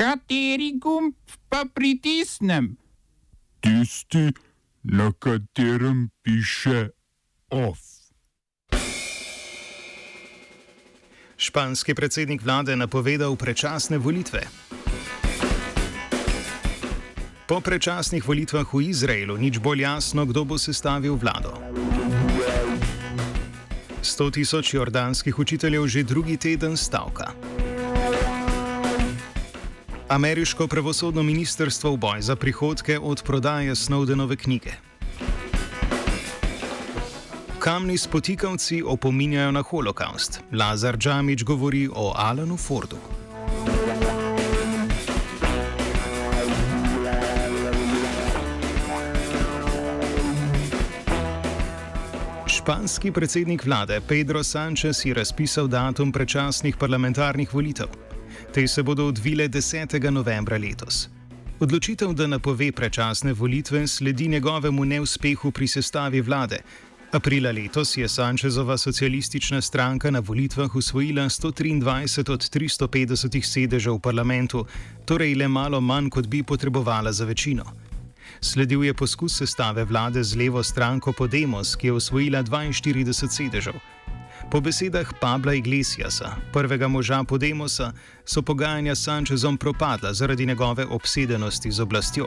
Kateri gumb pa pritisnem? Tisti, na katerem piše OF. Španski predsednik vlade napovedal predčasne volitve. Po predčasnih volitvah v Izraelu nič bolj jasno, kdo bo sestavil vlado. 100 tisoč jordanskih učiteljev že drugi teden stavka. Ameriško pravosodno ministrstvo v boj za prihodke od prodaje Snowdenove knjige. Kamni spotikavci opominjajo na holokaust. Lazar Džamič govori o Alanu Fordu. Španski predsednik vlade Pedro Sánchez je razpisal datum predčasnih parlamentarnih volitev. Te se bodo odvile 10. novembra letos. Odločitev, da napove predčasne volitve, sledi njegovemu neuspehu pri sestavi vlade. Aprila letos je Sančezova socialistična stranka na volitvah usvojila 123 od 350 sedežev v parlamentu, torej le malo manj, kot bi potrebovala za večino. Sledil je poskus sestave vlade z levo stranko Podemos, ki je osvojila 42 sedežev. Po besedah Pabla Iglesiasa, prvega moža Podemosa, so pogajanja s Sančezom propadla zaradi njegove obsedenosti z oblastjo.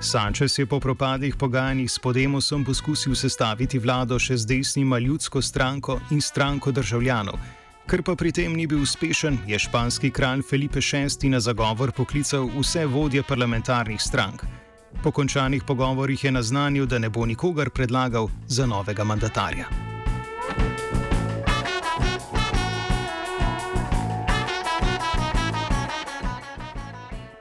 Sančez je po propadih pogajanjih s Podemosom poskusil sestaviti vlado še z desnima ljudsko stranko in stranko državljanov. Ker pa pri tem ni bil uspešen, je španski kralj Felipe VI na zagovor poklical vse vodje parlamentarnih strank. Po končanih pogovorjih je naznanil, da ne bo nikogar predlagal za novega mandatarja.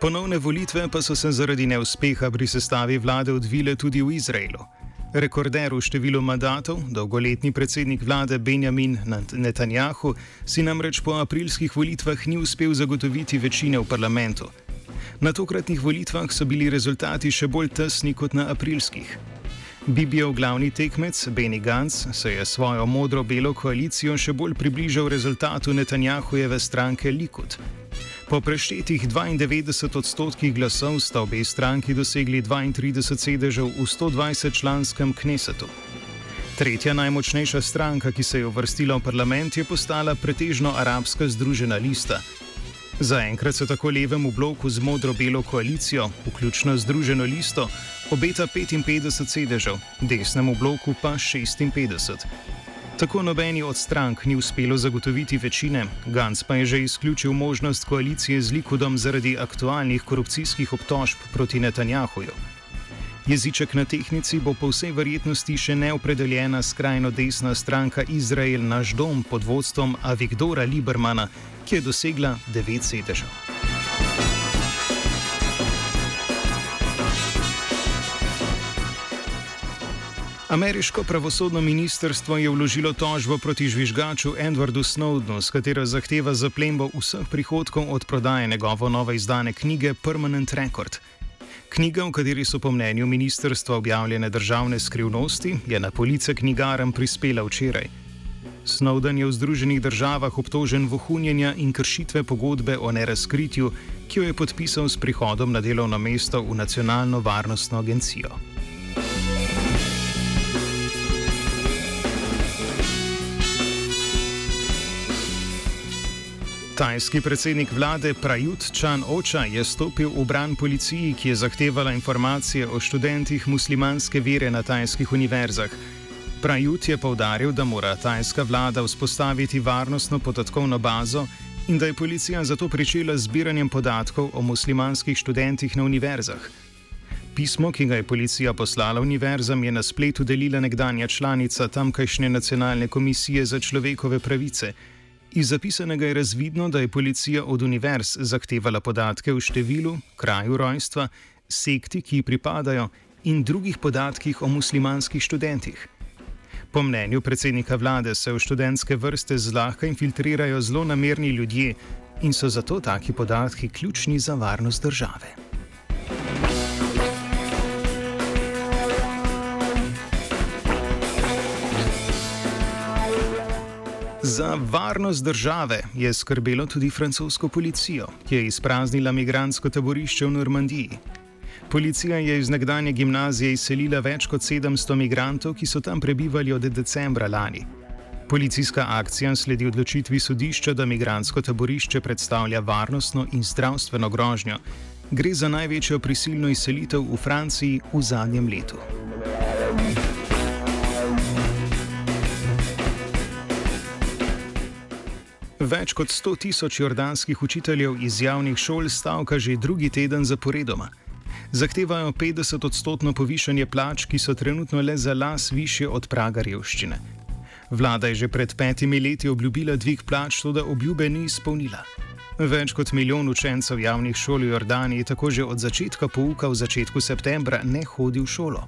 Ponovne volitve pa so se zaradi neuspeha pri sestavi vlade odvile tudi v Izraelu. Rekorder v številu mandatov, dolgoletni predsednik vlade Benjamin Netanjahu, si namreč po aprilskih volitvah ni uspel zagotoviti večine v parlamentu. Na tokratnih volitvah so bili rezultati še bolj tesni kot na aprilskih. Bibijev glavni tekmec, Benny Gantz, se je svojo modro-belo koalicijo še bolj približal rezultatu Netanjahujeve stranke Likud. Po preštetih 92 odstotkih glasov sta obe stranki dosegli 32 sedežev v 120-članskem Knesetu. Tretja najmočnejša stranka, ki se je uvrstila v parlament, je postala pretežno arabska združena lista, Zaenkrat se tako levemu bloku z modro-belo koalicijo, vključno Združeno listo, obeta 55 sedežev, desnemu bloku pa 56. Tako nobeni od strank ni uspelo zagotoviti večine, Gans pa je že izključil možnost koalicije z Likudom zaradi aktualnih korupcijskih obtožb proti Netanjahuju. Jeziček na tehnici bo po vsej verjetnosti še neopredeljena skrajno desna stranka Izrael naš dom pod vodstvom Avigdora Libermana, ki je dosegla 9 sedežev. Ameriško pravosodno ministrstvo je vložilo tožbo proti žvižgaču Edwardu Snowdenu, s katero zahteva zaplembo vseh prihodkov od prodaje njegove nove izdane knjige Permanent Record. Knjiga, v kateri so po mnenju ministrstva objavljene državne skrivnosti, je na police knjigarem prispela včeraj. Snowden je v Združenih državah obtožen vohunjenja in kršitve pogodbe o nerazkritju, ki jo je podpisal s prihodom na delovno mesto v Nacionalno varnostno agencijo. Tajski predsednik vlade Prajut Chan Ocha je stopil v bran policiji, ki je zahtevala informacije o študentih muslimanske vere na tajskih univerzah. Prajut je povdaril, da mora tajska vlada vzpostaviti varnostno podatkovno bazo in da je policija zato pričela z zbiranjem podatkov o muslimanskih študentih na univerzah. Pismo, ki ga je policija poslala univerzam, je na spletu delila nekdanja članica tamkajšnje nacionalne komisije za človekove pravice. Iz zapisanega je razvidno, da je policija od univerz zahtevala podatke o številu, kraju rojstva, sekti, ki ji pripadajo in drugih podatkih o muslimanskih študentih. Po mnenju predsednika vlade se v študentske vrste zlahka infiltrirajo zelo namerni ljudje in so zato taki podatki ključni za varnost države. Za varnost države je skrbelo tudi francosko policijo, ki je izpraznila migransko taborišče v Normandiji. Policija je iz nekdanje gimnazije izselila več kot 700 migrantov, ki so tam prebivali od decembra lani. Policijska akcija sledi odločitvi sodišča, da migransko taborišče predstavlja varnostno in zdravstveno grožnjo. Gre za največjo prisilno izselitev v Franciji v zadnjem letu. Več kot 100 tisoč jordanskih učiteljev iz javnih šol stavka že drugi teden zaporedoma. Zahtevajo 50-odstotno povišanje plač, ki so trenutno le za las više od praga revščine. Vlada je že pred petimi leti obljubila dvig plač, to da obljube ni izpolnila. Več kot milijon učencev javnih šol v Jordani tako že od začetka pouka v začetku septembra ne hodi v šolo.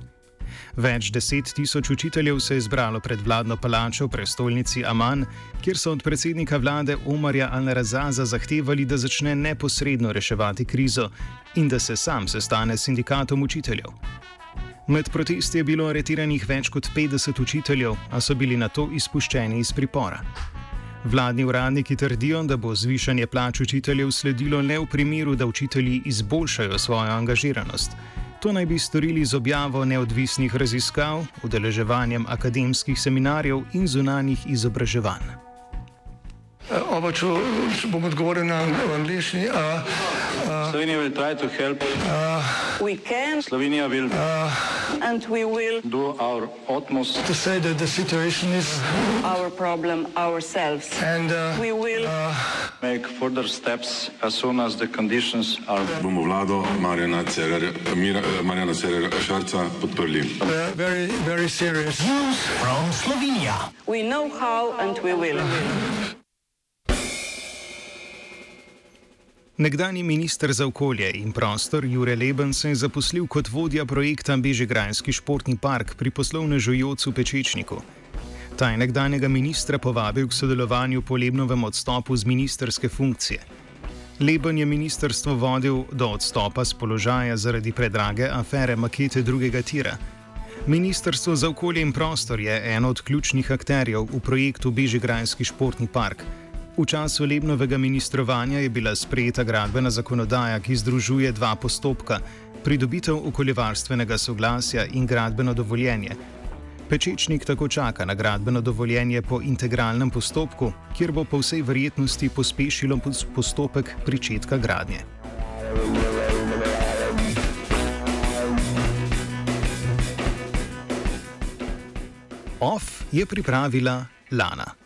Več deset tisoč učiteljev se je zbralo pred vladno palačo v prestolnici Aman, kjer so od predsednika vlade Omarja Al-Razaza zahtevali, da začne neposredno reševati krizo in da se sam sestane s sindikatom učiteljev. Med protesti je bilo aretiranih več kot 50 učiteljev, a so bili na to izpuščeni iz pripora. Vladni uradniki trdijo, da bo zvišanje plač učiteljev sledilo le v primeru, da učitelji izboljšajo svojo angažiranost. To naj bi storili z objavo neodvisnih raziskav, udeleževanjem akademskih seminarjev in zunanjih izobraževanj. Oba, če bom odgovoril na angliški. Slovenija will try to help. We can Slovenija will and we will do our utmost To say that the situation is, our problem ourselves. and uh, We will make further steps as soon as the conditions are bomo vlado Marjana Cererja, Mira- Marjana Cererja Šarca podprli. very, very serious. we know how and we will. Nekdani minister za okolje in prostor Jure Leben se je zaposlil kot vodja projekta Bežigrajski športni park pri poslovnežu Jocu Pečečniku. Ta je nekdanjega ministra povabil k sodelovanju po Lebnovem odstopu z ministerske funkcije. Leben je ministerstvo vodil do odstopa z položaja zaradi predrage afere makete drugega tira. Ministrstvo za okolje in prostor je eno od ključnih akterjev v projektu Bežigrajski športni park. V času Lebnovega ministrovanja je bila sprejeta gradbena zakonodaja, ki združuje dva postopka: pridobitev okoljevarstvenega soglasja in gradbeno dovoljenje. Pečečnik tako čaka na gradbeno dovoljenje po integralnem postopku, kjer bo po vsej verjetnosti pospešilo pos- postopek pričetka gradnje. OF je pripravila Lana.